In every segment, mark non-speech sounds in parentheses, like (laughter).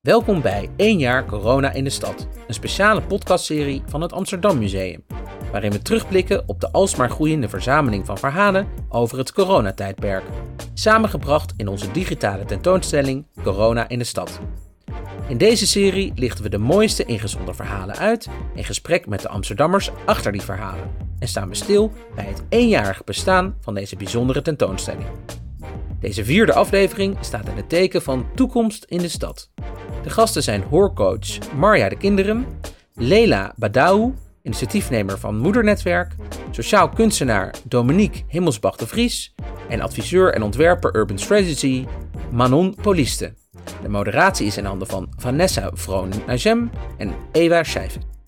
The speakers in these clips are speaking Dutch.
Welkom bij 1 jaar corona in de stad, een speciale podcastserie van het Amsterdam Museum, waarin we terugblikken op de alsmaar groeiende verzameling van verhalen over het coronatijdperk, samengebracht in onze digitale tentoonstelling Corona in de stad. In deze serie lichten we de mooiste ingezonden verhalen uit in gesprek met de Amsterdammers achter die verhalen en staan we stil bij het eenjarig bestaan van deze bijzondere tentoonstelling. Deze vierde aflevering staat in het teken van toekomst in de stad. De gasten zijn hoorcoach Marja de Kinderen, Leila Badou, initiatiefnemer van Moedernetwerk, sociaal kunstenaar Dominique Himmelsbach de Vries en adviseur en ontwerper Urban Strategy Manon Poliste. De moderatie is in handen van Vanessa Vroon-Najem en Ewa Schijven.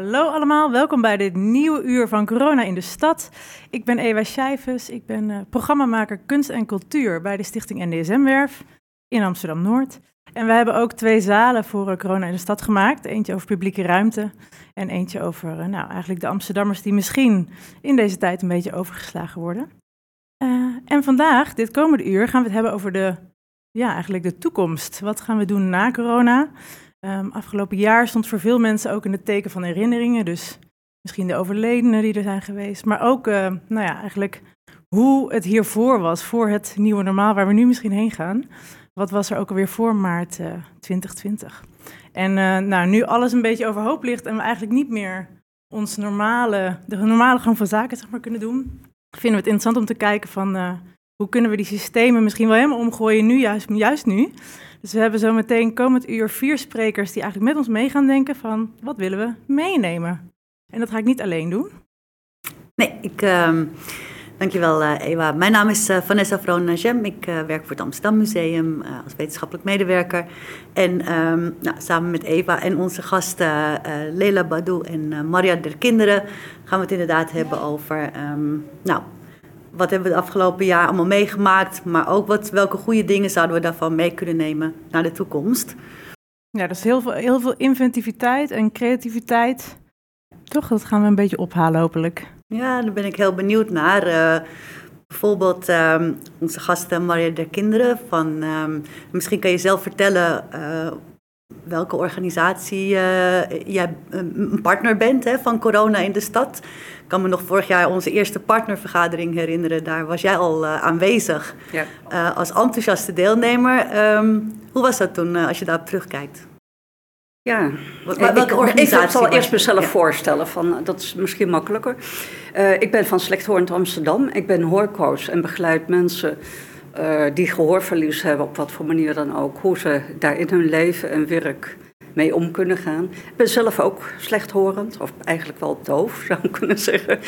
Hallo allemaal, welkom bij dit nieuwe uur van Corona in de Stad. Ik ben Ewa Schijvens, ik ben uh, programmamaker kunst en cultuur bij de stichting NDSM-werf in Amsterdam-Noord. En we hebben ook twee zalen voor uh, Corona in de Stad gemaakt. Eentje over publieke ruimte en eentje over uh, nou, eigenlijk de Amsterdammers die misschien in deze tijd een beetje overgeslagen worden. en vandaag, dit komende uur, gaan we het hebben over de, ja, eigenlijk de toekomst. Wat gaan we doen na corona? Um, afgelopen jaar stond voor veel mensen ook in het teken van herinneringen. Dus misschien de overledenen die er zijn geweest. Maar ook, uh, nou ja, eigenlijk hoe het hiervoor was, voor het nieuwe normaal waar we nu misschien heen gaan. Wat was er ook alweer voor maart uh, 2020? En uh, nou, nu alles een beetje overhoop ligt en we eigenlijk niet meer ons normale, de normale gang van zaken zeg maar, kunnen doen, vinden we het interessant om te kijken van hoe kunnen we die systemen misschien wel helemaal omgooien nu, juist, juist nu. Dus we hebben zo meteen komend uur vier sprekers die eigenlijk met ons mee gaan denken van wat willen we meenemen. En dat ga ik niet alleen doen. Nee, ik, uh, dankjewel uh, Ewa. Mijn naam is uh, Vanessa Vroon-Najem. Ik uh, werk voor het Amsterdam Museum als wetenschappelijk medewerker. En um, nou, samen met Eva en onze gasten Lela Badou en Maria der Kinderen gaan we het inderdaad hebben over um, nou, wat hebben we het afgelopen jaar allemaal meegemaakt, maar ook wat, welke goede dingen zouden we daarvan mee kunnen nemen naar de toekomst. Ja, dat is heel veel, heel veel inventiviteit en creativiteit. Toch, dat gaan we een beetje ophalen hopelijk. Ja, daar ben ik heel benieuwd naar. Uh, bijvoorbeeld um, onze gasten Maria der Kinderen. Van, um, misschien kan je zelf vertellen uh, welke organisatie uh, jij een partner bent hè, van corona in de stad. Ik kan me nog vorig jaar onze eerste partnervergadering herinneren. Daar was jij al uh, aanwezig ja. uh, als enthousiaste deelnemer. Um, hoe was dat toen als je daarop terugkijkt? Ja, Wat, welke ik, organisatie? Ik zal eerst mezelf ja. voorstellen, van, dat is misschien makkelijker. ik ben van Slechthorend Amsterdam. Ik ben hoorcoach en begeleid mensen uh, die gehoorverlies hebben, op wat voor manier dan ook, hoe ze daar in hun leven en werk mee om kunnen gaan. Ik ben zelf ook slechthorend, of eigenlijk wel doof (laughs) zou ik kunnen zeggen.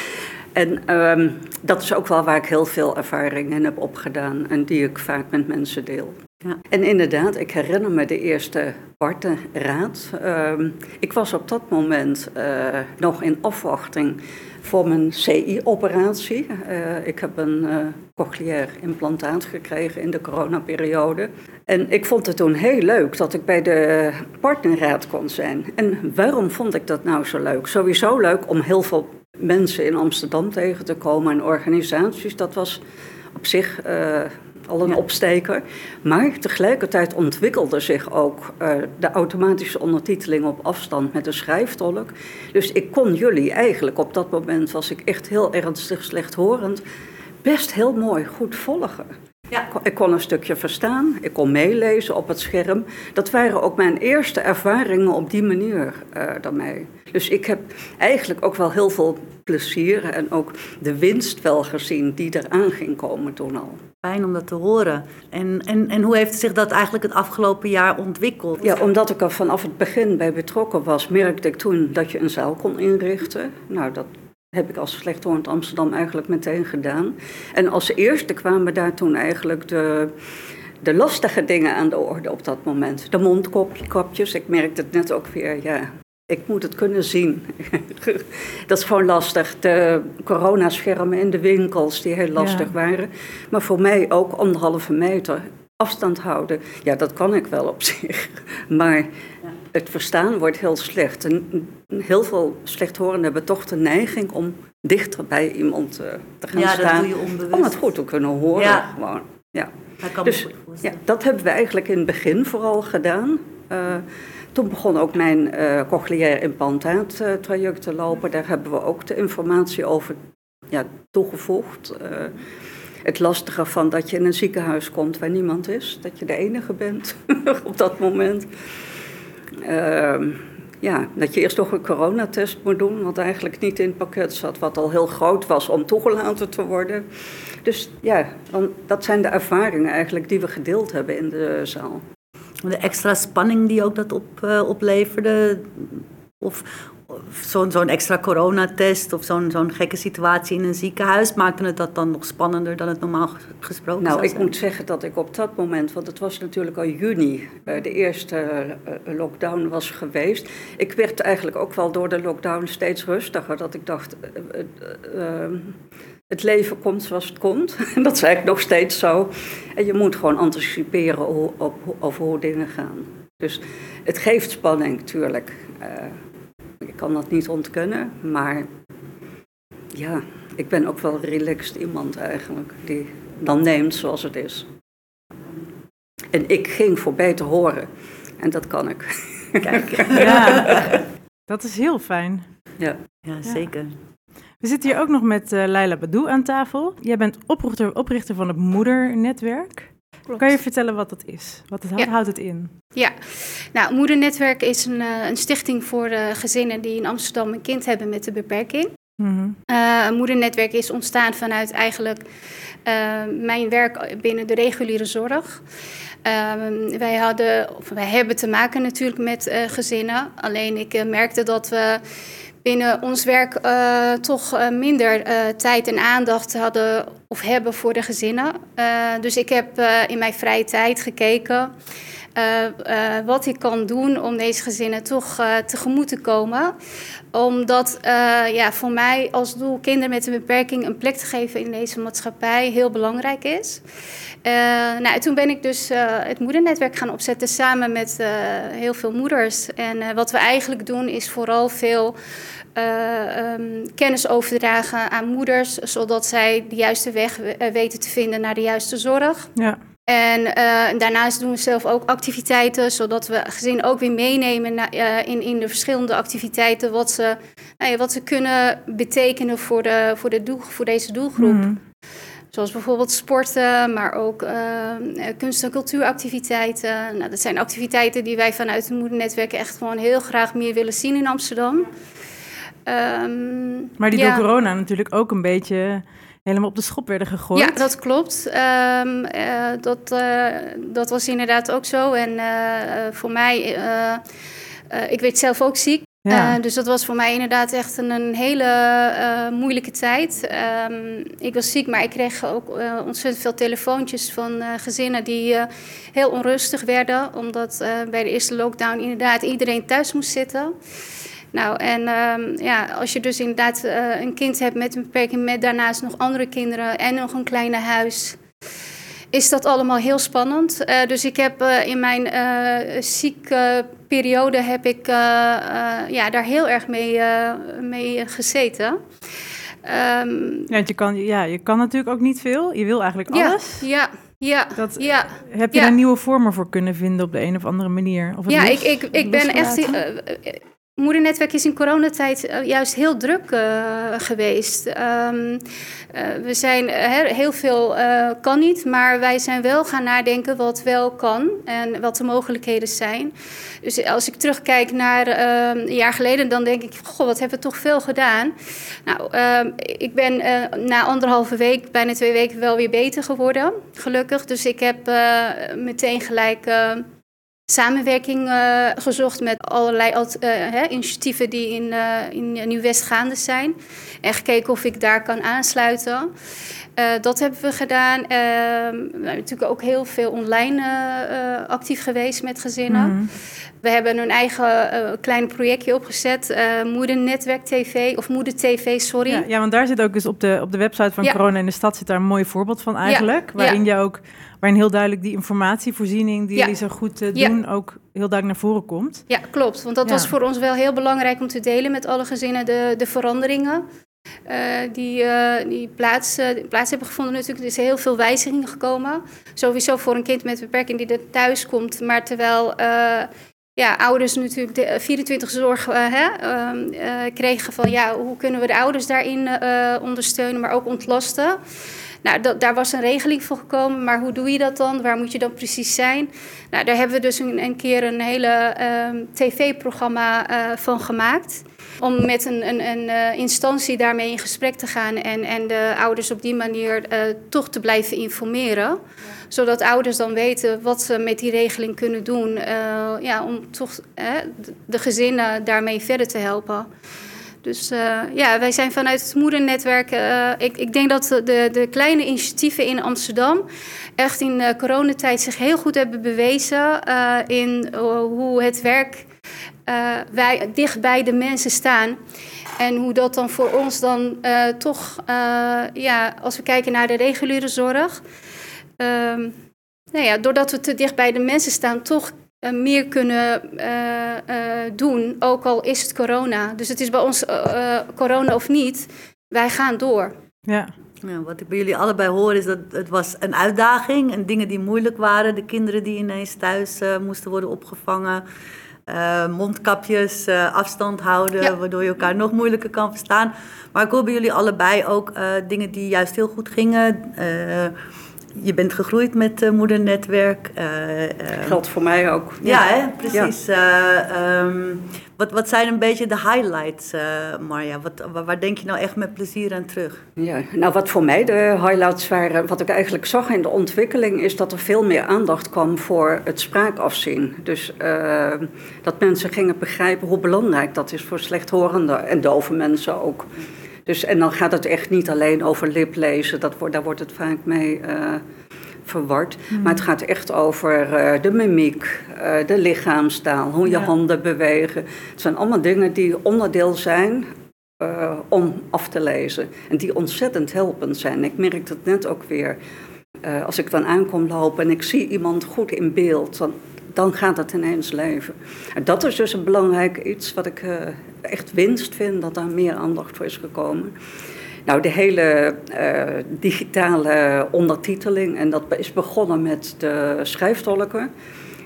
En um, dat is ook wel waar ik heel veel ervaring in heb opgedaan en die ik vaak met mensen deel. Ja. En inderdaad, ik herinner me de eerste partenraad. Um, ik was op dat moment uh, nog in afwachting voor mijn CI-operatie. Uh, ik heb een uh, cochleair implantaat gekregen in de coronaperiode. En ik vond het toen heel leuk dat ik bij de partnerraad kon zijn. En waarom vond ik dat nou zo leuk? Sowieso leuk om heel veel mensen in Amsterdam tegen te komen en organisaties. Dat was op zich uh, al een ja. opsteker. Maar tegelijkertijd ontwikkelde zich ook uh, de automatische ondertiteling op afstand met de schrijftolk. Dus ik kon jullie eigenlijk op dat moment, was ik echt heel ernstig slechthorend, best heel mooi goed volgen. Ja. Ik kon een stukje verstaan, ik kon meelezen op het scherm. Dat waren ook mijn eerste ervaringen op die manier uh, daarmee. Dus ik heb eigenlijk ook wel heel veel plezier en ook de winst wel gezien die eraan ging komen toen al. Fijn om dat te horen. En, en, en hoe heeft zich dat eigenlijk het afgelopen jaar ontwikkeld? Ja, omdat ik er vanaf het begin bij betrokken was, merkte ik toen dat je een zaal kon inrichten. Nou, dat heb ik als slechthorend Amsterdam eigenlijk meteen gedaan. En als eerste kwamen daar toen eigenlijk de, de lastige dingen aan de orde op dat moment. De mondkapjes, ik merkte het net ook weer, ja, ik moet het kunnen zien. (laughs) dat is gewoon lastig. De coronaschermen in de winkels die heel lastig ja. waren. Maar voor mij ook anderhalve meter afstand houden. Ja, dat kan ik wel op (laughs) zich. Maar het verstaan wordt heel slecht. En heel veel slechthorenden hebben toch de neiging om dichter bij iemand uh, te gaan ja, staan. Dat doe je onbewust. Om het goed te kunnen horen. Ja. Gewoon. Ja. Dat dus, ja, dat hebben we eigenlijk in het begin vooral gedaan. Uh, toen begon ook mijn uh, cochleair implantaat traject te lopen. Daar hebben we ook de informatie over ja, toegevoegd. Het lastige van dat je in een ziekenhuis komt waar niemand is, dat je de enige bent (laughs) op dat moment. Uh, ja, dat je eerst nog een coronatest moet doen, wat eigenlijk niet in het pakket zat, wat al heel groot was om toegelaten te worden. Dus ja, dat zijn de ervaringen eigenlijk die we gedeeld hebben in de zaal. De extra spanning die ook dat op, uh, opleverde, of, zo'n zo'n extra coronatest of zo'n zo'n gekke situatie in een ziekenhuis, maakte het dat dan nog spannender dan het normaal gesproken Nou, ik moet zeggen dat ik op dat moment, want het was natuurlijk al juni, uh, de eerste uh, lockdown was geweest. Ik werd eigenlijk ook wel door de lockdown steeds rustiger, dat ik dacht, uh, het leven komt zoals het komt. (laughs) En dat is eigenlijk nog steeds zo. En je moet gewoon anticiperen op, over hoe dingen gaan. Dus het geeft spanning, natuurlijk. Ik kan dat niet ontkennen, maar ja, ik ben ook wel relaxed iemand eigenlijk, die dan neemt zoals het is. En ik ging voor beter horen. En dat kan ik. Kijk, (laughs) ja, dat is heel fijn. Ja, ja zeker. We zitten hier ook nog met uh, Leila Badou aan tafel. Jij bent oprichter, oprichter van het Moedernetwerk. Kan je vertellen wat dat is? Wat het, houdt het in? Ja, nou, Moedernetwerk is een, uh, een stichting voor uh, gezinnen die in Amsterdam een kind hebben met een beperking. Mm -hmm. Moedernetwerk is ontstaan vanuit eigenlijk mijn werk binnen de reguliere zorg. Ehm, wij, hadden, of wij hebben te maken natuurlijk met gezinnen. Alleen ik merkte dat we binnen ons werk uh, toch uh, minder uh, tijd en aandacht hadden of hebben voor de gezinnen. dus ik heb in mijn vrije tijd gekeken wat ik kan doen om deze gezinnen toch tegemoet te komen. Omdat ja, voor mij als doel kinderen met een beperking een plek te geven in deze maatschappij heel belangrijk is. Nou, toen ben ik dus het moedernetwerk gaan opzetten samen met heel veel moeders. En wat we eigenlijk doen is vooral veel um, kennis overdragen aan moeders, zodat zij de juiste weg weten te vinden naar de juiste zorg. Ja. En daarnaast doen we zelf ook activiteiten, zodat we gezin ook weer meenemen na, in, in de verschillende activiteiten, wat ze, nou wat ze kunnen betekenen voor, de, voor, de doel, voor deze doelgroep. Mm. Zoals bijvoorbeeld sporten, maar ook kunst- en cultuuractiviteiten. Nou, dat zijn activiteiten die wij vanuit het Moedernetwerk echt gewoon heel graag meer willen zien in Amsterdam. Um, maar die door corona natuurlijk ook een beetje helemaal op de schop werden gegooid. Ja, dat klopt. Um, uh, dat, uh, dat was inderdaad ook zo. En uh, voor mij, ik werd zelf ook ziek. Ja. dus dat was voor mij inderdaad echt een, hele moeilijke tijd. Um, ik was ziek, maar ik kreeg ook ontzettend veel telefoontjes van gezinnen die heel onrustig werden. Omdat bij de eerste lockdown inderdaad iedereen thuis moest zitten. Nou, en um, ja, als je dus inderdaad een kind hebt met een beperking, met daarnaast nog andere kinderen en nog een kleine huis, is dat allemaal heel spannend. Uh, dus ik heb uh, in mijn zieke periode heb ik ja, daar heel erg mee, mee gezeten. Um, ja, je kan, ja, je kan natuurlijk ook niet veel. Je wil eigenlijk alles. Ja, ja. Ja, dat, ja. Heb je ja. er nieuwe vormen voor kunnen vinden op de een of andere manier? Of ja, ik, ik, ik ben echt Moedernetwerk is in coronatijd uh, juist heel druk uh, geweest. Um, uh, we zijn heel veel kan niet, maar wij zijn wel gaan nadenken wat wel kan en wat de mogelijkheden zijn. Dus als ik terugkijk naar ehm, een jaar geleden, dan denk ik: Goh, wat hebben we toch veel gedaan? Nou, ehm, ik ben na anderhalve week, bijna twee weken, wel weer beter geworden, gelukkig. Dus ik heb meteen gelijk samenwerking uh, gezocht met allerlei uh, hè, initiatieven die in, uh, in Nieuw-West gaande zijn. En gekeken of ik daar kan aansluiten. dat hebben we gedaan. We zijn natuurlijk ook heel veel online actief geweest met gezinnen. Mm. We hebben een eigen klein projectje opgezet. Moedernetwerk TV, of Moeder TV, sorry. Ja, ja, want daar zit ook dus op de, op de website van ja. Corona in de Stad... zit daar een mooi voorbeeld van eigenlijk. Ja. Waarin je ook waarin heel duidelijk die informatievoorziening die jullie zo goed doen ook heel duidelijk naar voren komt. Ja, klopt. Want dat was voor ons wel heel belangrijk om te delen met alle gezinnen de, de veranderingen. die, die plaats, plaats hebben gevonden. Natuurlijk, er is heel veel wijzigingen gekomen. Sowieso voor een kind met beperking die er thuis komt. Maar terwijl ja, ouders natuurlijk de 24 eh, zorg uh, hè, uh, kregen van ja, hoe kunnen we de ouders daarin ondersteunen, maar ook ontlasten. Nou, dat, daar was een regeling voor gekomen, maar hoe doe je dat dan? Waar moet je dan precies zijn? Nou, daar hebben we dus een, keer een hele ehm, tv-programma van gemaakt. Om met een, een, een instantie daarmee in gesprek te gaan en, en de ouders op die manier toch te blijven informeren zodat ouders dan weten wat ze met die regeling kunnen doen. Ja, om toch de gezinnen daarmee verder te helpen. Dus uh, ja, wij zijn vanuit het moedernetwerk. Uh, ik, ik, denk dat de, de, kleine initiatieven in Amsterdam echt in de coronatijd zich heel goed hebben bewezen in hoe het werk wij dicht bij de mensen staan. En hoe dat dan voor ons dan toch, ja, als we kijken naar de reguliere zorg. Ehm, nou ja, doordat we te dicht bij de mensen staan, toch meer kunnen uh, uh, doen, ook al is het corona. Dus het is bij ons corona of niet, wij gaan door. Ja. ja. Wat ik bij jullie allebei hoor is dat het was een uitdaging en dingen die moeilijk waren. De kinderen die ineens thuis moesten worden opgevangen. mondkapjes, afstand houden, waardoor je elkaar nog moeilijker kan verstaan. Maar ik hoor bij jullie allebei ook dingen die juist heel goed gingen je bent gegroeid met uh, moedernetwerk. Uh, Geldt voor mij ook. Ja, hè? precies. Ehm, wat, wat zijn een beetje de highlights, Marja? Wat, waar denk je nou echt met plezier aan terug? Ja, nou, wat voor mij de highlights waren, wat ik eigenlijk zag in de ontwikkeling, is dat er veel meer aandacht kwam voor het spraakafzien. Dus dat mensen gingen begrijpen hoe belangrijk dat is voor slechthorende en dove mensen ook. Dus, en dan gaat het echt niet alleen over liplezen, dat wordt, daar wordt het vaak mee uh, verward. Hmm. Maar het gaat echt over uh, de mimiek, uh, de lichaamstaal, hoe je handen bewegen. Het zijn allemaal dingen die onderdeel zijn om af te lezen. En die ontzettend helpend zijn. Ik merk dat net ook weer. als ik dan aankom lopen en ik zie iemand goed in beeld, dan dan gaat het ineens leven. En dat is dus een belangrijk iets wat ik uh, echt winst vind, dat daar meer aandacht voor is gekomen. Nou, de hele uh, digitale ondertiteling, en dat is begonnen met de schrijftolken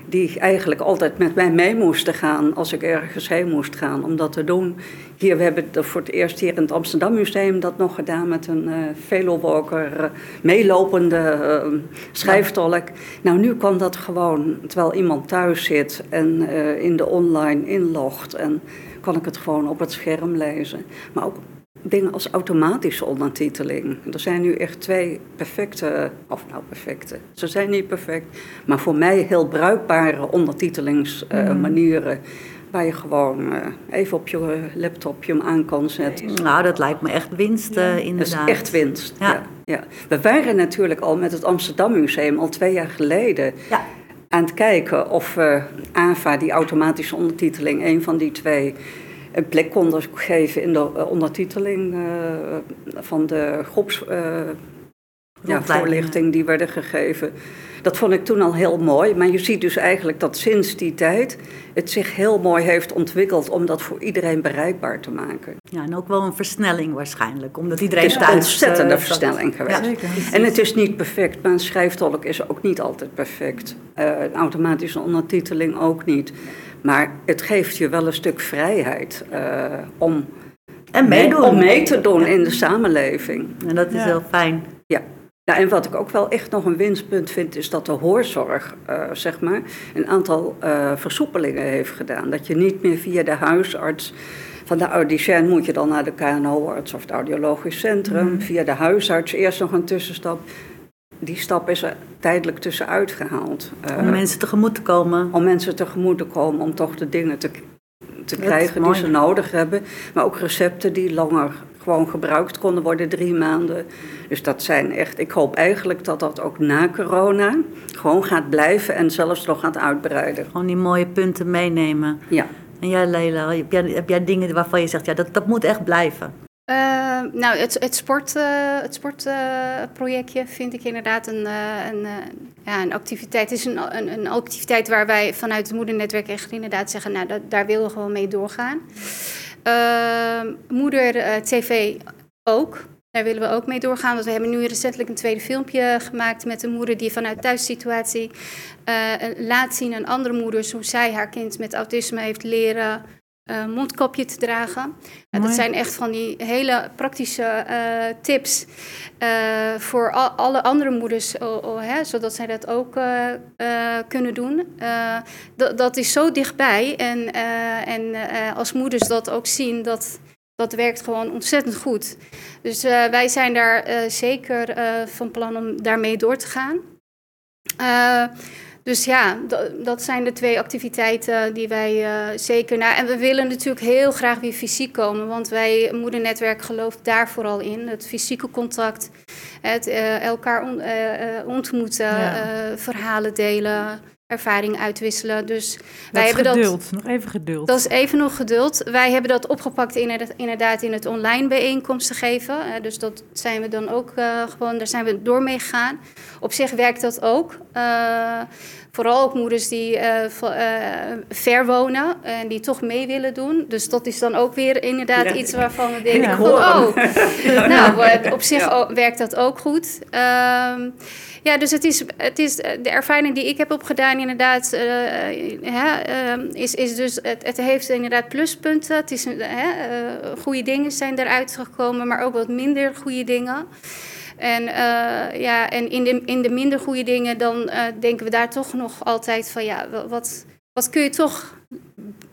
die eigenlijk altijd met mij mee moesten gaan als ik ergens heen moest gaan om dat te doen. Hier, we hebben het voor het eerst hier in het Amsterdam Museum dat nog gedaan met een uh, velowalker, uh, meelopende uh, schrijftolk. Nou, nu kan dat gewoon, terwijl iemand thuis zit en in de online inlogt en kan ik het gewoon op het scherm lezen. Maar ook dingen als automatische ondertiteling. Er zijn nu echt twee perfecte, of nou perfecte, ze zijn niet perfect, maar voor mij heel bruikbare ondertitelingsmanieren. Uh, Waar je gewoon uh, even op je laptopje hem aan kan zetten. Nou, dat lijkt me echt winst, uh, inderdaad. Dat is echt winst. Ja. ja. We waren natuurlijk al met het Amsterdam Museum al twee jaar geleden ja. aan het kijken of AVA, die automatische ondertiteling, een van die twee een plek konden geven in de eh, ondertiteling uh, van de groeps. Ja, voorlichting die werden gegeven. Dat vond ik toen al heel mooi. Maar je ziet dus eigenlijk dat sinds die tijd het zich heel mooi heeft ontwikkeld om dat voor iedereen bereikbaar te maken. Ja, en ook wel een versnelling waarschijnlijk, omdat iedereen Het is een ontzettende uh, versnelling geweest. Ja, en het is niet perfect, maar een schrijftolk is ook niet altijd perfect. Uh, een automatische ondertiteling ook niet. Maar het geeft je wel een stuk vrijheid uh, om, en meedoen. om mee te doen in de samenleving. En dat is ja. heel fijn. Ja. Ja, en wat ik ook wel echt nog een winstpunt vind, is dat de hoorzorg uh, zeg maar, een aantal uh, versoepelingen heeft gedaan. Dat je niet meer via de huisarts van de audicien moet je dan naar de KNO-arts of het audiologisch centrum. Mm. Via de huisarts eerst nog een tussenstap die stap is er tijdelijk tussenuit gehaald. om uh, mensen tegemoet te komen. Om mensen tegemoet te komen, om toch de dingen te, te krijgen die ze nodig hebben. Maar ook recepten die langer gewoon gebruikt konden worden, drie maanden. Dus dat zijn echt, ik hoop eigenlijk dat dat ook na corona gewoon gaat blijven en zelfs nog gaat uitbreiden. Gewoon die mooie punten meenemen. Ja. En jij, Leila, heb jij, heb jij dingen waarvan je zegt, ja, dat, dat moet echt blijven? Uh, nou, het, het, sport, het sportprojectje vind ik inderdaad een, een ja, een activiteit is een, een, een, activiteit waar wij vanuit het moedernetwerk echt inderdaad zeggen, nou, dat, daar willen we gewoon mee doorgaan. Uh, moeder TV ook. Daar willen we ook mee doorgaan. Want we hebben nu recentelijk een tweede filmpje gemaakt met een moeder die vanuit thuissituatie uh, laat zien aan andere moeders hoe zij haar kind met autisme heeft leren uh, mondkapje te dragen. Uh, dat zijn echt van die hele praktische uh, tips voor al, alle andere moeders, hè, zodat zij dat ook kunnen doen. dat is zo dichtbij en, en als moeders dat ook zien, dat, dat werkt gewoon ontzettend goed. Dus wij zijn daar zeker van plan om daarmee door te gaan. Dus ja, dat zijn de twee activiteiten die wij uh, zeker... Nou, en we willen natuurlijk heel graag weer fysiek komen, want wij, Moedernetwerk, gelooft daar vooral in. Het fysieke contact, het uh, elkaar on, uh, ontmoeten, ja. verhalen delen ervaring uitwisselen. Dus dat wij hebben geduld, dat. Nog even geduld. Dat is even nog geduld. Wij hebben dat opgepakt inderdaad in het online bijeenkomsten geven. Dus dat zijn we dan ook uh, gewoon, daar zijn we door mee gegaan. Op zich werkt dat ook. Uh, vooral ook moeders die uh, ver wonen en die toch mee willen doen. Dus dat is dan ook weer inderdaad iets waarvan we denken: ja. oh, (laughs) nou, op zich werkt dat ook goed. Ehm, ja, dus het is, het is de ervaring die ik heb opgedaan, inderdaad, uh, hè, uh, is, is dus, het, het heeft inderdaad pluspunten. Het is, hè, uh, goede dingen zijn eruit gekomen, maar ook wat minder goede dingen. En, ja, en in, de, in de minder goede dingen, dan denken we daar toch nog altijd van, ja, wat, wat kun je toch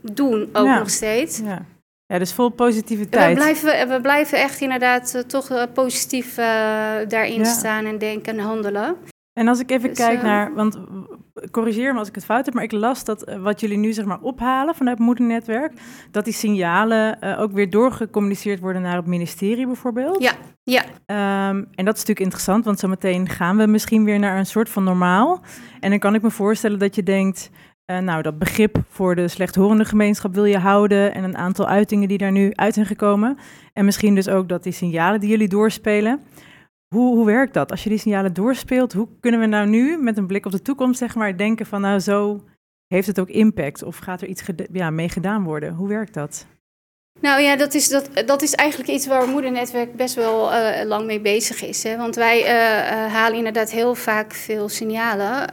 doen ook nog steeds. Ja. Ja, dus vol positiviteit. We blijven, we blijven echt inderdaad uh, toch positief daarin ja. staan en denken en handelen. En als ik even dus, kijk naar, want corrigeer me als ik het fout heb, maar ik las dat wat jullie nu zeg maar ophalen vanuit het moedernetwerk, dat die signalen ook weer doorgecommuniceerd worden naar het ministerie bijvoorbeeld. Ja, ja. Um, en dat is natuurlijk interessant, want zometeen gaan we misschien weer naar een soort van normaal. En dan kan ik me voorstellen dat je denkt, uh, nou, dat begrip voor de slechthorende gemeenschap wil je houden en een aantal uitingen die daar nu uit zijn gekomen. En misschien dus ook dat die signalen die jullie doorspelen. Hoe, hoe werkt dat? Als je die signalen doorspeelt, hoe kunnen we nou nu met een blik op de toekomst zeg maar denken van nou zo heeft het ook impact of gaat er iets ja, mee gedaan worden? Hoe werkt dat? Nou ja, dat is, dat, dat is eigenlijk iets waar Moedernetwerk best wel uh, lang mee bezig is. Hè? Want wij uh, halen inderdaad heel vaak veel signalen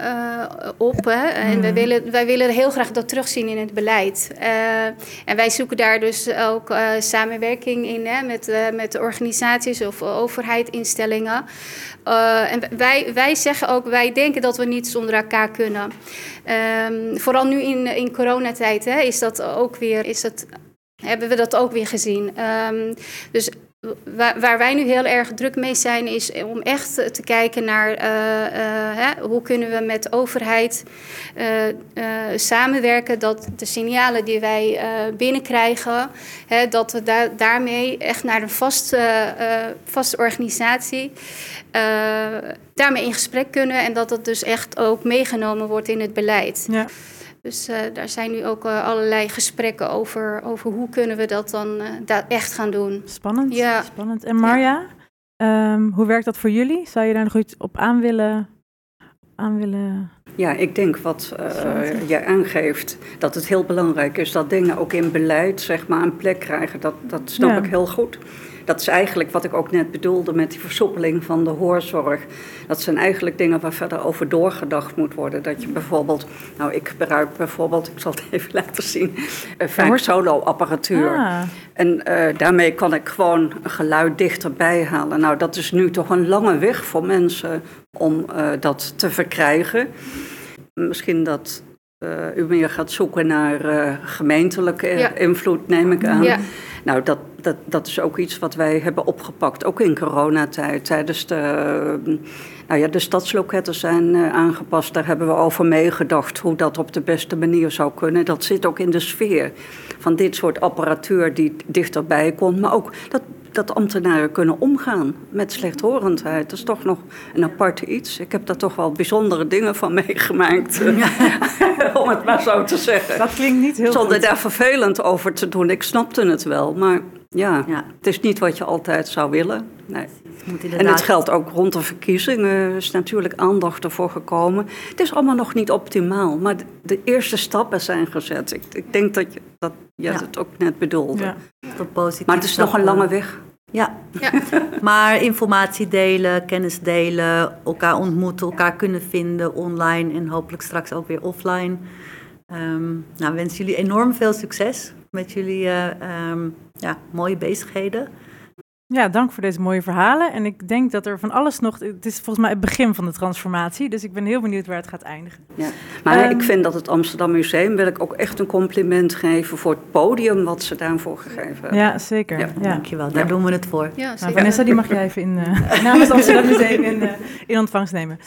op. Hè? En mm. wij, willen, wij willen heel graag dat terugzien in het beleid. en wij zoeken daar dus ook samenwerking in hè? Met, met organisaties of overheidinstellingen. en wij, wij zeggen ook, wij denken dat we niet zonder elkaar kunnen. Um, vooral nu in, in coronatijd hè, is dat ook weer... Is dat hebben we dat ook weer gezien. Um, dus waar, waar, wij nu heel erg druk mee zijn, is om echt te kijken naar uh, uh, hè, hoe kunnen we met de overheid uh, samenwerken dat de signalen die wij binnenkrijgen, hè, dat we da daarmee echt naar een vaste, vaste organisatie daarmee in gesprek kunnen en dat dat dus echt ook meegenomen wordt in het beleid. Ja. Dus uh, daar zijn nu ook uh, allerlei gesprekken over, over hoe kunnen we dat dan uh, echt gaan doen. Spannend, ja. spannend. En Marja, ja. um, hoe werkt dat voor jullie? Zou je daar nog iets op aan willen, aan willen... Ja, ik denk wat jij aangeeft, dat het heel belangrijk is dat dingen ook in beleid zeg maar, een plek krijgen. Dat, dat snap ja. ik heel goed. Dat is eigenlijk wat ik ook net bedoelde met die versoppeling van de hoorzorg. Dat zijn eigenlijk dingen waar verder over doorgedacht moet worden. Dat je bijvoorbeeld, nou ik gebruik bijvoorbeeld, ik zal het (laughs) even laten zien, vaak solo-apparatuur. Ah. En uh, daarmee kan ik gewoon geluid dichterbij halen. Nou, dat is nu toch een lange weg voor mensen om uh, dat te verkrijgen. Misschien dat u meer gaat zoeken naar gemeentelijke ja. invloed, neem ik aan. Ja. Nou, dat, dat, dat is ook iets wat wij hebben opgepakt, ook in coronatijd. Tijdens de, nou ja, de stadsloketten zijn uh, aangepast, daar hebben we over meegedacht hoe dat op de beste manier zou kunnen. Dat zit ook in de sfeer van dit soort apparatuur die dichterbij komt, maar ook dat dat ambtenaren kunnen omgaan met slechthorendheid. Dat is toch nog een aparte iets. Ik heb daar toch wel bijzondere dingen van (laughs) meegemaakt. (laughs) om het maar zo te zeggen. Dat klinkt niet heel Zonder daar vervelend over te doen. Ik snapte het wel. Maar ja, ja, het is niet wat je altijd zou willen. Nee. En het geldt ook rond de verkiezingen. is natuurlijk aandacht ervoor gekomen. Het is allemaal nog niet optimaal, maar de, eerste stappen zijn gezet. Ik, ik denk dat je, dat je het ook net bedoelde. Ja. Maar het is nog een lange weg. Ja. ja. (laughs) maar informatie delen, kennis delen, elkaar ontmoeten, elkaar kunnen vinden online en hopelijk straks ook weer offline. Um, nou, wens jullie enorm veel succes met jullie uh, um, ja, mooie bezigheden. Ja, dank voor deze mooie verhalen. En ik denk dat er van alles nog. Het is volgens mij het begin van de transformatie. Dus ik ben heel benieuwd waar het gaat eindigen. Ja. Maar ik ehm, vind dat het Amsterdam Museum. wil ik ook echt een compliment geven voor het podium wat ze daarvoor gegeven hebben. Ja, zeker. Ja. ja. Dankjewel, daar doen we het voor. Ja, nou, Vanessa, die mag jij even in, uh, (laughs) namens het Amsterdam Museum in, uh, in ontvangst nemen.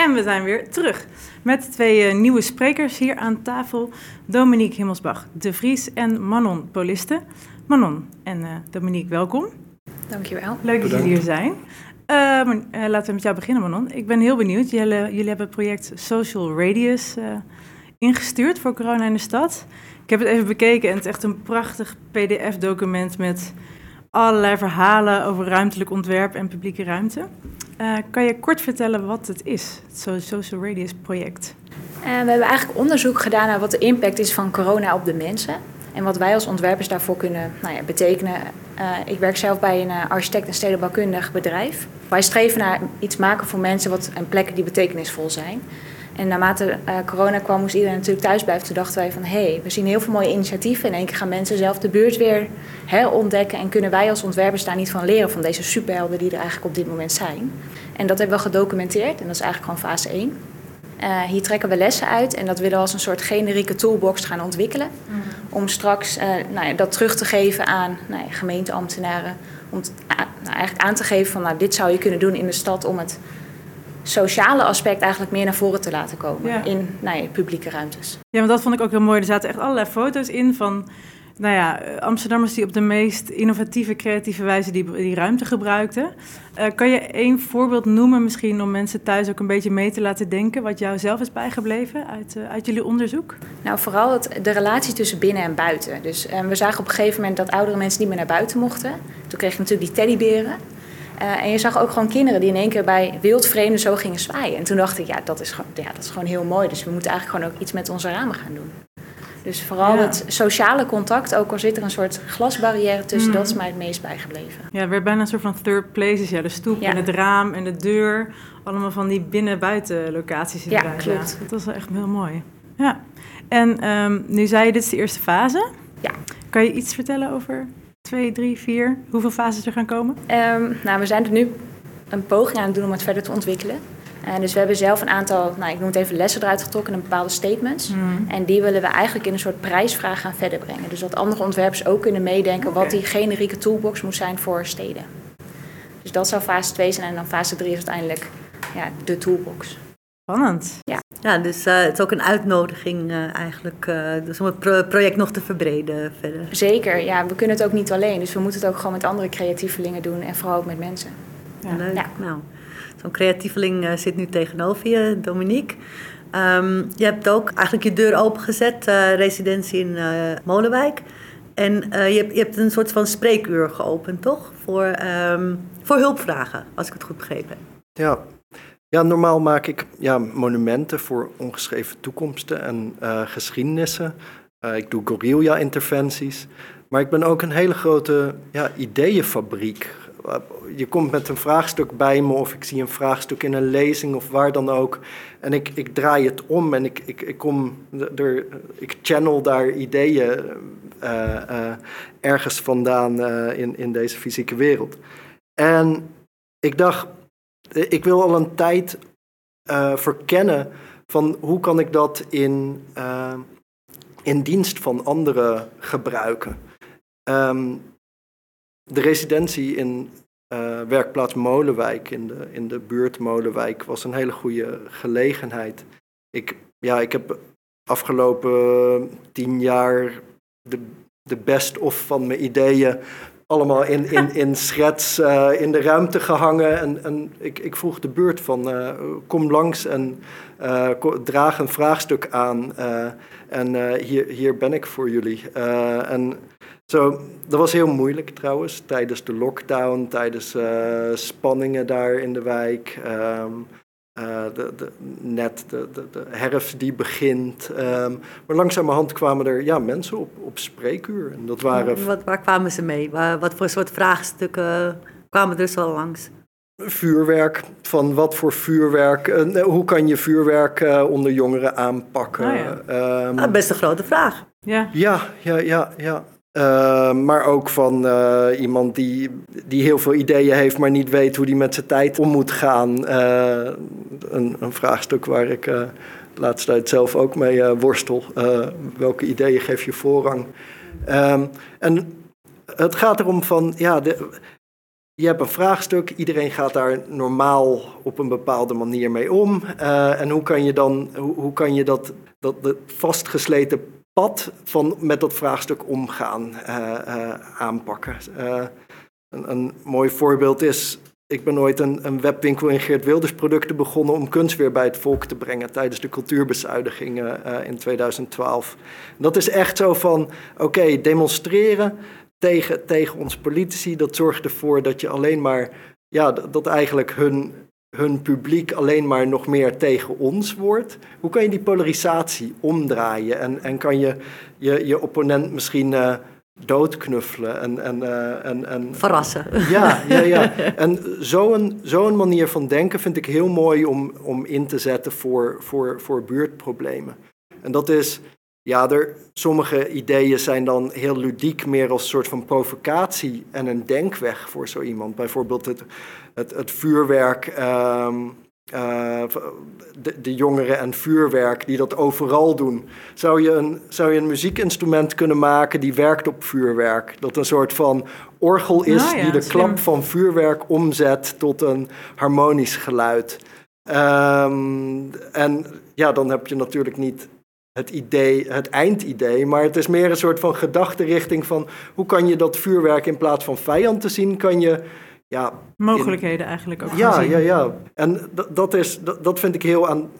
En we zijn weer terug met twee uh, nieuwe sprekers hier aan tafel. Dominique Himmelsbach de Vries en Manon Poliste. Manon en uh, Dominique, welkom. Dankjewel. Leuk dat jullie hier zijn. Uh, laten we met jou beginnen, Manon. Ik ben heel benieuwd. Jullie, jullie hebben het project Social Radius ingestuurd voor corona in de stad. Ik heb het even bekeken en het is echt een prachtig PDF-document met allerlei verhalen over ruimtelijk ontwerp en publieke ruimte. Uh, kan je kort vertellen wat het is, het Social Radius project? Uh, we hebben eigenlijk onderzoek gedaan naar wat de impact is van corona op de mensen. En wat wij als ontwerpers daarvoor kunnen nou ja, betekenen. Uh, ik werk zelf bij een architect- en stedenbouwkundig bedrijf. Wij streven naar iets maken voor mensen wat, en plekken die betekenisvol zijn. En naarmate uh, corona kwam, moest iedereen natuurlijk thuis blijven. Toen dachten wij van, hé, hey, we zien heel veel mooie initiatieven. In één keer gaan mensen zelf de buurt weer herontdekken. En kunnen wij als ontwerpers daar niet van leren, van deze superhelden die er eigenlijk op dit moment zijn. En dat hebben we gedocumenteerd en dat is eigenlijk gewoon fase 1. Uh, eh, hier trekken we lessen uit en dat willen we als een soort generieke toolbox gaan ontwikkelen. Mhm. Om straks uh, nou ja, dat terug te geven aan nou ja, gemeenteambtenaren. Om nou, eigenlijk aan te geven van nou, dit zou je kunnen doen in de stad om het sociale aspect eigenlijk meer naar voren te laten komen in nou ja, publieke ruimtes. Ja, want dat vond ik ook heel mooi. Er zaten echt allerlei foto's in van nou ja, Amsterdammers die op de meest innovatieve, creatieve wijze die, die ruimte gebruikten. Uh, kan je één voorbeeld noemen, misschien om mensen thuis ook een beetje mee te laten denken, wat jou zelf is bijgebleven uit, uh, uit jullie onderzoek? Nou, vooral het, de relatie tussen binnen en buiten. Dus uh, we zagen op een gegeven moment dat oudere mensen niet meer naar buiten mochten. Toen kreeg je natuurlijk die teddyberen. Uh, en je zag ook gewoon kinderen die in één keer bij wildvreemden zo gingen zwaaien. En toen dacht ik, ja dat, is gewoon, ja, dat is gewoon heel mooi. Dus we moeten eigenlijk gewoon ook iets met onze ramen gaan doen. Dus vooral het sociale contact, ook al zit er een soort glasbarrière tussen, dat is mij het meest bijgebleven. Ja, weer bijna een soort van third places. Ja, de stoep en het raam en de deur. Allemaal van die binnen-buiten locaties in Ja, klopt. Dat was wel echt heel mooi. Ja. En um, nu zei je, dit is de eerste fase. Ja. Kan je iets vertellen over twee, drie, vier? Hoeveel fases er gaan komen? Um, nou, we zijn er nu een poging aan het doen om het verder te ontwikkelen. En dus we hebben zelf een aantal, nou, ik noem het even lessen eruit getrokken en bepaalde statements. Hmm. En die willen we eigenlijk in een soort prijsvraag gaan verder brengen. Dus dat andere ontwerpers ook kunnen meedenken wat die generieke toolbox moet zijn voor steden. Dus dat zou fase 2 zijn en dan fase 3 is uiteindelijk ja, de toolbox. Spannend. Ja, ja dus uh, het is ook een uitnodiging uh, eigenlijk uh, dus om het project nog te verbreden verder. Zeker, ja. We kunnen het ook niet alleen. Dus we moeten het ook gewoon met andere creatievelingen doen en vooral ook met mensen. Ja, leuk. Ja. Nou. Zo'n creatieveling uh, zit nu tegenover je, Dominique. Um, je hebt ook eigenlijk je deur opengezet, uh, residentie in uh, Molenwijk. En je hebt, je, hebt, een soort van spreekuur geopend, toch? Voor, um, voor hulpvragen, als ik het goed begrepen heb. Ja, ja, normaal maak ik ja, monumenten voor ongeschreven toekomsten en uh, geschiedenissen. Uh, ik doe guerrilla-interventies. Maar ik ben ook een hele grote ja, ideeënfabriek je komt met een vraagstuk bij me of ik zie een vraagstuk in een lezing of waar dan ook. En ik, ik draai het om en ik, ik, ik, kom er, ik channel daar ideeën ergens vandaan in, in deze fysieke wereld. En ik dacht, ik wil al een tijd verkennen van hoe kan ik dat in, in dienst van anderen gebruiken. Um, de residentie in werkplaats Molenwijk, in de, in de buurt Molenwijk, was een hele goede gelegenheid. Ik, ja, ik heb afgelopen tien jaar de, de best of van mijn ideeën allemaal in, in, in schets in de ruimte gehangen. En, en ik, ik vroeg de beurt van kom langs en draag een vraagstuk aan. en hier, hier ben ik voor jullie. en zo, dat was heel moeilijk trouwens, tijdens de lockdown, tijdens spanningen daar in de wijk. Ehm, uh, de, de, net de, de, de, herfst die begint. Um, maar langzamerhand kwamen er ja, mensen op, op spreekuur. En dat waren... Wat, waar kwamen ze mee? Waar, wat voor soort vraagstukken kwamen er zo langs? Vuurwerk, van wat voor vuurwerk, uh, hoe kan je vuurwerk uh, onder jongeren aanpakken? Ja. um, ah, best een grote vraag. Ja, ja, ja, ja. ja. Uh, maar ook van uh, iemand die, die heel veel ideeën heeft, maar niet weet hoe die met zijn tijd om moet gaan. Uh, een, een, vraagstuk waar ik de laatste tijd zelf ook mee worstel. welke ideeën geef je voorrang? Um, en het gaat erom van, ja, de, je hebt een vraagstuk, iedereen gaat daar normaal op een bepaalde manier mee om. en hoe kan je dan, hoe, hoe kan je dat, dat, dat vastgesleten van met dat vraagstuk omgaan, uh, uh, aanpakken. Uh, een, een, mooi voorbeeld is, ik ben ooit een, een, webwinkel in Geert Wilders producten begonnen om kunst weer bij het volk te brengen tijdens de cultuurbezuinigingen in 2012. dat is echt zo van, oké, demonstreren tegen, tegen ons politici, dat zorgt ervoor dat je alleen maar, ja, dat eigenlijk hun hun publiek alleen maar nog meer tegen ons wordt. Hoe kan je die polarisatie omdraaien en, en kan je je, je opponent misschien uh, doodknuffelen en, en, uh, en, en... Verrassen. Ja, ja, ja. (laughs) En zo'n zo'n manier van denken vind ik heel mooi om, om in te zetten voor, voor, voor buurtproblemen. En dat is ja, er, sommige ideeën zijn dan heel ludiek, meer als een soort van provocatie en een denkweg voor zo iemand. Bijvoorbeeld het, het, het vuurwerk, ehm, eh, de, de, jongeren en vuurwerk die dat overal doen. Zou je, een, zou je een muziekinstrument kunnen maken die werkt op vuurwerk? Dat een soort van orgel is nou die de klap van vuurwerk omzet tot een harmonisch geluid. Ehm, en ja, dan heb je natuurlijk niet het idee, het eindidee, maar het is meer een soort van gedachtenrichting van hoe kan je dat vuurwerk in plaats van vijand te zien, kan je ja, mogelijkheden eigenlijk ook. Ja, ja, ja. En dat, is, dat, vind ik heel, aan,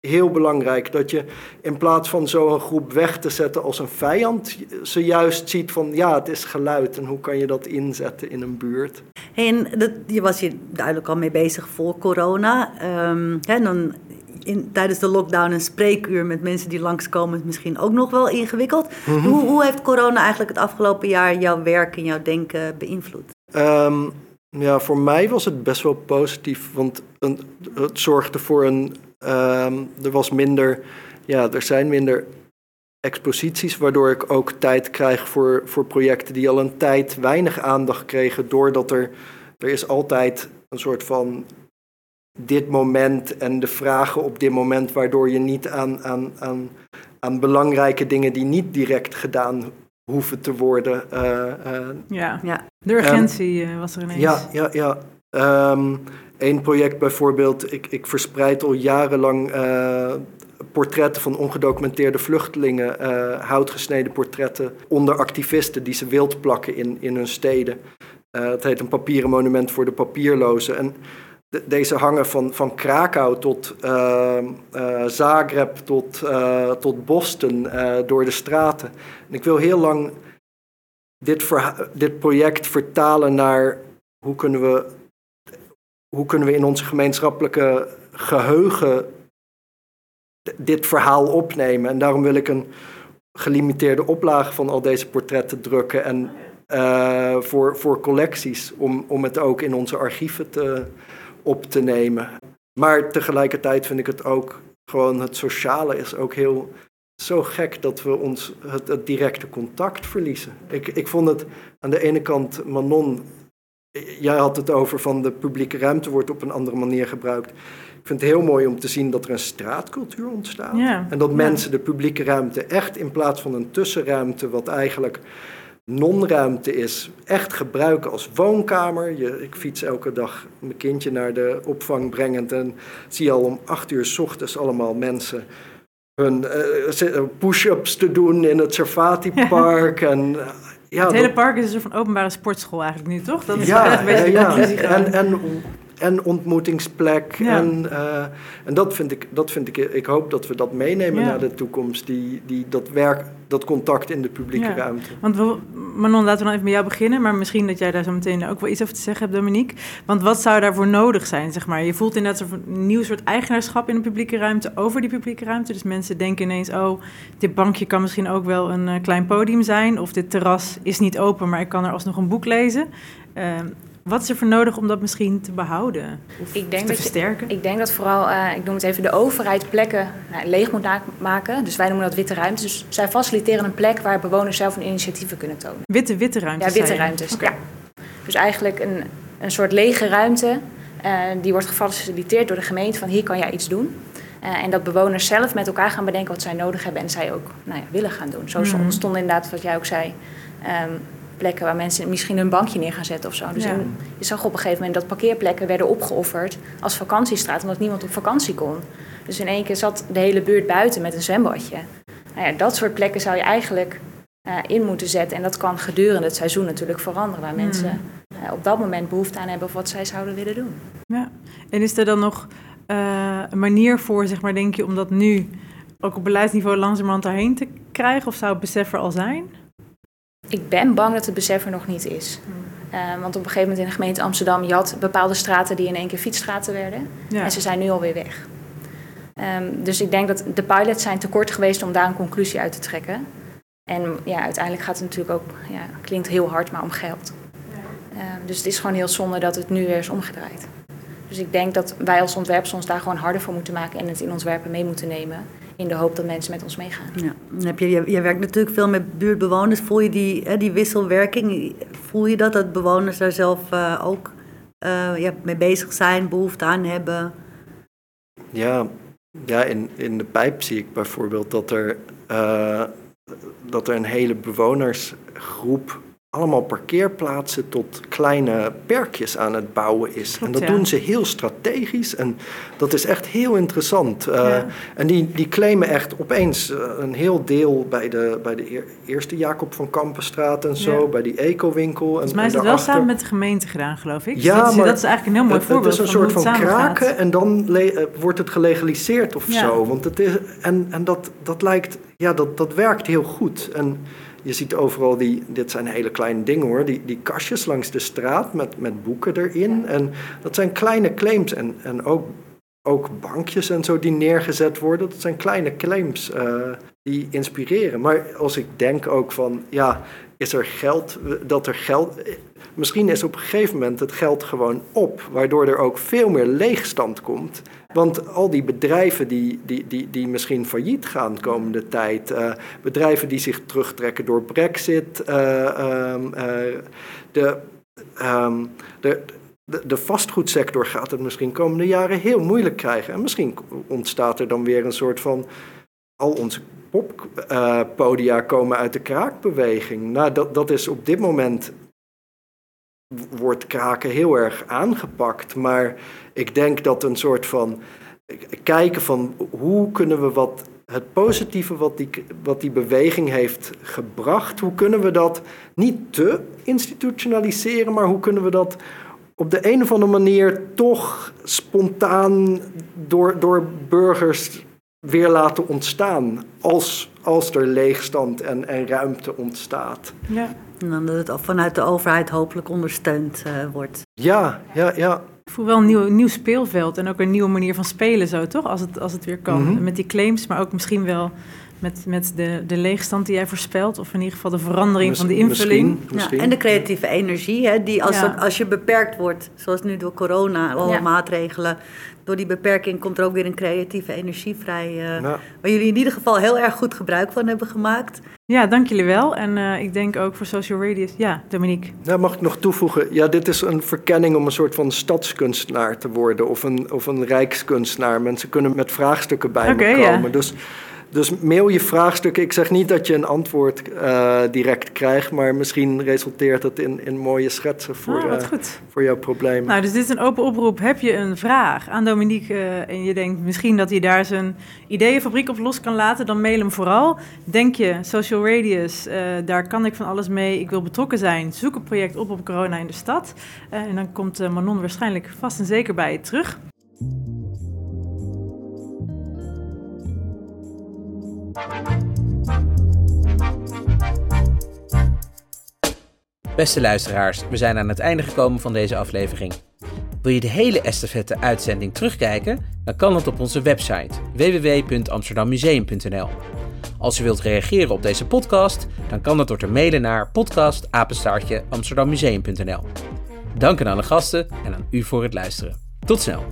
heel belangrijk. Dat je in plaats van zo'n groep weg te zetten als een vijand, ze juist ziet van ja, het is geluid en hoe kan je dat inzetten in een buurt. en dat, je was hier duidelijk al mee bezig voor corona. Um, hè, dan in, tijdens de lockdown een spreekuur met mensen die langskomen is misschien ook nog wel ingewikkeld. Mhm. hoe, hoe, heeft corona eigenlijk het afgelopen jaar jouw werk en jouw denken beïnvloed? Ehm, ja, voor mij was het best wel positief, want het zorgde voor een. Ehm, er was minder. Ja, er zijn minder exposities, waardoor ik ook tijd krijg voor, voor projecten die al een tijd weinig aandacht kregen, doordat er. Er is altijd een soort van dit moment en de vragen op dit moment, waardoor je niet aan, aan, aan, aan belangrijke dingen die niet direct gedaan hoeven te worden. Uh, ja. ja, de urgentie uh, was er ineens. Ja, ja, ja. Um, Eén project bijvoorbeeld, ik, ik verspreid al jarenlang portretten van ongedocumenteerde vluchtelingen, houtgesneden portretten onder activisten die ze wild plakken in, in hun steden. het heet een papieren monument voor de papierlozen. En deze hangen van, van Krakau tot uh, uh, Zagreb tot, uh, tot Boston door de straten. En ik wil heel lang dit, dit project vertalen naar hoe kunnen, we, hoe kunnen we in onze gemeenschappelijke geheugen dit verhaal opnemen. En daarom wil ik een gelimiteerde oplage van al deze portretten drukken en voor, voor collecties, om, om het ook in onze archieven te op te nemen. Maar tegelijkertijd vind ik het ook gewoon het sociale is ook heel zo gek dat we ons het, het directe contact verliezen. Ik, ik vond het aan de ene kant, Manon, jij had het over van de publieke ruimte wordt op een andere manier gebruikt. Ik vind het heel mooi om te zien dat er een straatcultuur ontstaat. En dat mensen de publieke ruimte echt in plaats van een tussenruimte, wat eigenlijk non-ruimte is, echt gebruiken als woonkamer. Je, ik fiets elke dag mijn kindje naar de opvang brengend en zie al om acht uur s ochtends allemaal mensen hun uh, push-ups te doen in het Servati Park. En ja, het hele park is een soort van openbare sportschool eigenlijk nu, toch? Dat is ja, een beetje ja, ja. En, en en ontmoetingsplek. En, uh, en dat vind ik, dat vind ik, ik hoop dat we dat meenemen naar de toekomst. Die, die, dat werk, dat contact in de publieke ruimte. Want we, Manon, laten we dan even met jou beginnen. Maar misschien dat jij daar zo meteen ook wel iets over te zeggen hebt, Dominique. Want wat zou daarvoor nodig zijn, zeg maar? Je voelt inderdaad een nieuw soort eigenaarschap in de publieke ruimte over die publieke ruimte. Dus mensen denken ineens, oh, dit bankje kan misschien ook wel een uh, klein podium zijn. Of dit terras is niet open, maar ik kan er alsnog een boek lezen. Uh, wat is er voor nodig om dat misschien te behouden of ik denk te versterken? ik denk dat vooral, uh, ik noem het even, de overheid plekken nou, leeg moet maken. Dus wij noemen dat witte ruimtes. Dus zij faciliteren een plek waar bewoners zelf hun initiatieven kunnen tonen. Witte, witte ruimtes? Ja, witte ruimtes. Ja. Dus eigenlijk een, een soort lege ruimte. Uh, die wordt gefaciliteerd door de gemeente van hier kan jij iets doen. Uh, en dat bewoners zelf met elkaar gaan bedenken wat zij nodig hebben en zij ook nou ja, willen gaan doen. Zo mm ontstond inderdaad wat jij ook zei. Um, plekken waar mensen misschien hun bankje neer gaan zetten of zo. Dus je zag op een gegeven moment dat parkeerplekken werden opgeofferd als vakantiestraat, omdat niemand op vakantie kon. Dus in één keer zat de hele buurt buiten met een zwembadje. Nou ja, dat soort plekken zou je eigenlijk uh, in moeten zetten. En dat kan gedurende het seizoen natuurlijk veranderen, waar mensen uh, op dat moment behoefte aan hebben of wat zij zouden willen doen. Ja, en is er dan nog uh, een manier voor, zeg maar, denk je, om dat nu ook op beleidsniveau langzamerhand daarheen te krijgen? Of zou het besef er al zijn? Ik ben bang dat het besef er nog niet is. Uh, want op een gegeven moment in de gemeente Amsterdam, je had bepaalde straten die in één keer fietsstraten werden. En ze zijn nu alweer weg. Um, dus ik denk dat de pilots zijn te kort geweest om daar een conclusie uit te trekken. En ja, uiteindelijk gaat het natuurlijk ook, ja, klinkt heel hard, maar om geld. Um, dus het is gewoon heel zonde dat het nu weer is omgedraaid. Dus ik denk dat wij als ontwerpers ons daar gewoon harder voor moeten maken en het in ontwerpen mee moeten nemen in de hoop dat mensen met ons meegaan. Ja. Dan heb je, je, werkt natuurlijk veel met buurtbewoners. Voel je die, hè, die wisselwerking? Voel je dat, dat bewoners daar zelf uh, ook uh, ja, mee bezig zijn, behoefte aan hebben? Ja, ja in, in de pijp zie ik bijvoorbeeld dat er, uh, dat er een hele bewonersgroep allemaal parkeerplaatsen tot kleine perkjes aan het bouwen is. en dat doen ze heel strategisch en dat is echt heel interessant. Uh, En die, die claimen echt opeens uh, een heel deel bij de, bij de eerste Jacob van Kampenstraat en zo, bij die ecowinkel. Volgens mij is het wel samen met de gemeente gedaan, geloof ik. Ja, dat, maar dat is eigenlijk een heel mooi voorbeeld. Het is een soort van, kraken en dan uh, wordt het gelegaliseerd of zo. Want het is, en en dat, dat lijkt, ja, dat, dat werkt heel goed. En je ziet overal die, dit zijn hele kleine dingen hoor, die, die kastjes langs de straat met, met boeken erin. En dat zijn kleine claims en, en ook, ook bankjes en zo die neergezet worden. Dat zijn kleine claims uh, die inspireren. Maar als ik denk ook van, ja, is er geld, dat er geld... Misschien is op een gegeven moment het geld gewoon op, waardoor er ook veel meer leegstand komt. Want al die bedrijven die, die, die, die misschien failliet gaan de komende tijd, uh, bedrijven die zich terugtrekken door Brexit, um, uh, de, um, de, de, de, vastgoedsector gaat het misschien komende jaren heel moeilijk krijgen. En misschien ontstaat er dan weer een soort van. Al onze poppodia komen uit de kraakbeweging. Nou, dat, dat is op dit moment wordt kraken heel erg aangepakt. Maar ik denk dat een soort van kijken van hoe kunnen we wat het positieve wat die, wat die beweging heeft gebracht, hoe kunnen we dat niet te institutionaliseren, maar hoe kunnen we dat op de een of andere manier toch spontaan door, door burgers weer laten ontstaan als, als er leegstand en, en ruimte ontstaat. Ja. En dan dat het vanuit de overheid hopelijk ondersteund uh, wordt. Ja, ja, ja. Ik voel wel een nieuw, nieuw speelveld en ook een nieuwe manier van spelen zo, toch? Als het, als het weer kan. Mm -hmm. Met die claims, maar ook misschien wel met, met de, de leegstand die jij voorspelt. Of in ieder geval de verandering van de invulling. Misschien, misschien. Ja, en de creatieve energie, hè, die als, ja. als je beperkt wordt, zoals nu door corona, alle ja. maatregelen door die beperking komt er ook weer een creatieve energie vrij. Uh, Waar jullie in ieder geval heel erg goed gebruik van hebben gemaakt. Ja, dank jullie wel. En uh, ik denk ook voor Social Radius. Ja, Dominique. Ja, mag ik nog toevoegen? Ja, dit is een verkenning om een soort van stadskunstenaar te worden. Of een, of een rijkskunstenaar. Mensen kunnen met vraagstukken bij okay, me komen. Ja. Dus Dus mail je vraagstukken. Ik zeg niet dat je een antwoord uh, direct krijgt, maar misschien resulteert het in, in mooie schetsen voor, ah, uh, voor jouw probleem. Nou, dus dit is een open oproep. Heb je een vraag aan Dominique uh, en je denkt misschien dat hij daar zijn ideeënfabriek op los kan laten, dan mail hem vooral. Denk je, Social Radius, daar kan ik van alles mee, ik wil betrokken zijn, zoek een project op op corona in de stad. en dan komt Manon waarschijnlijk vast en zeker bij je terug. Beste luisteraars, we zijn aan het einde gekomen van deze aflevering. Wil je de hele estafette-uitzending terugkijken? Dan kan dat op onze website www.amsterdammuseum.nl. Als u wilt reageren op deze podcast, dan kan dat door te mailen naar podcastapenstaartje amsterdammuseum.nl. Dank aan alle gasten en aan u voor het luisteren. Tot snel!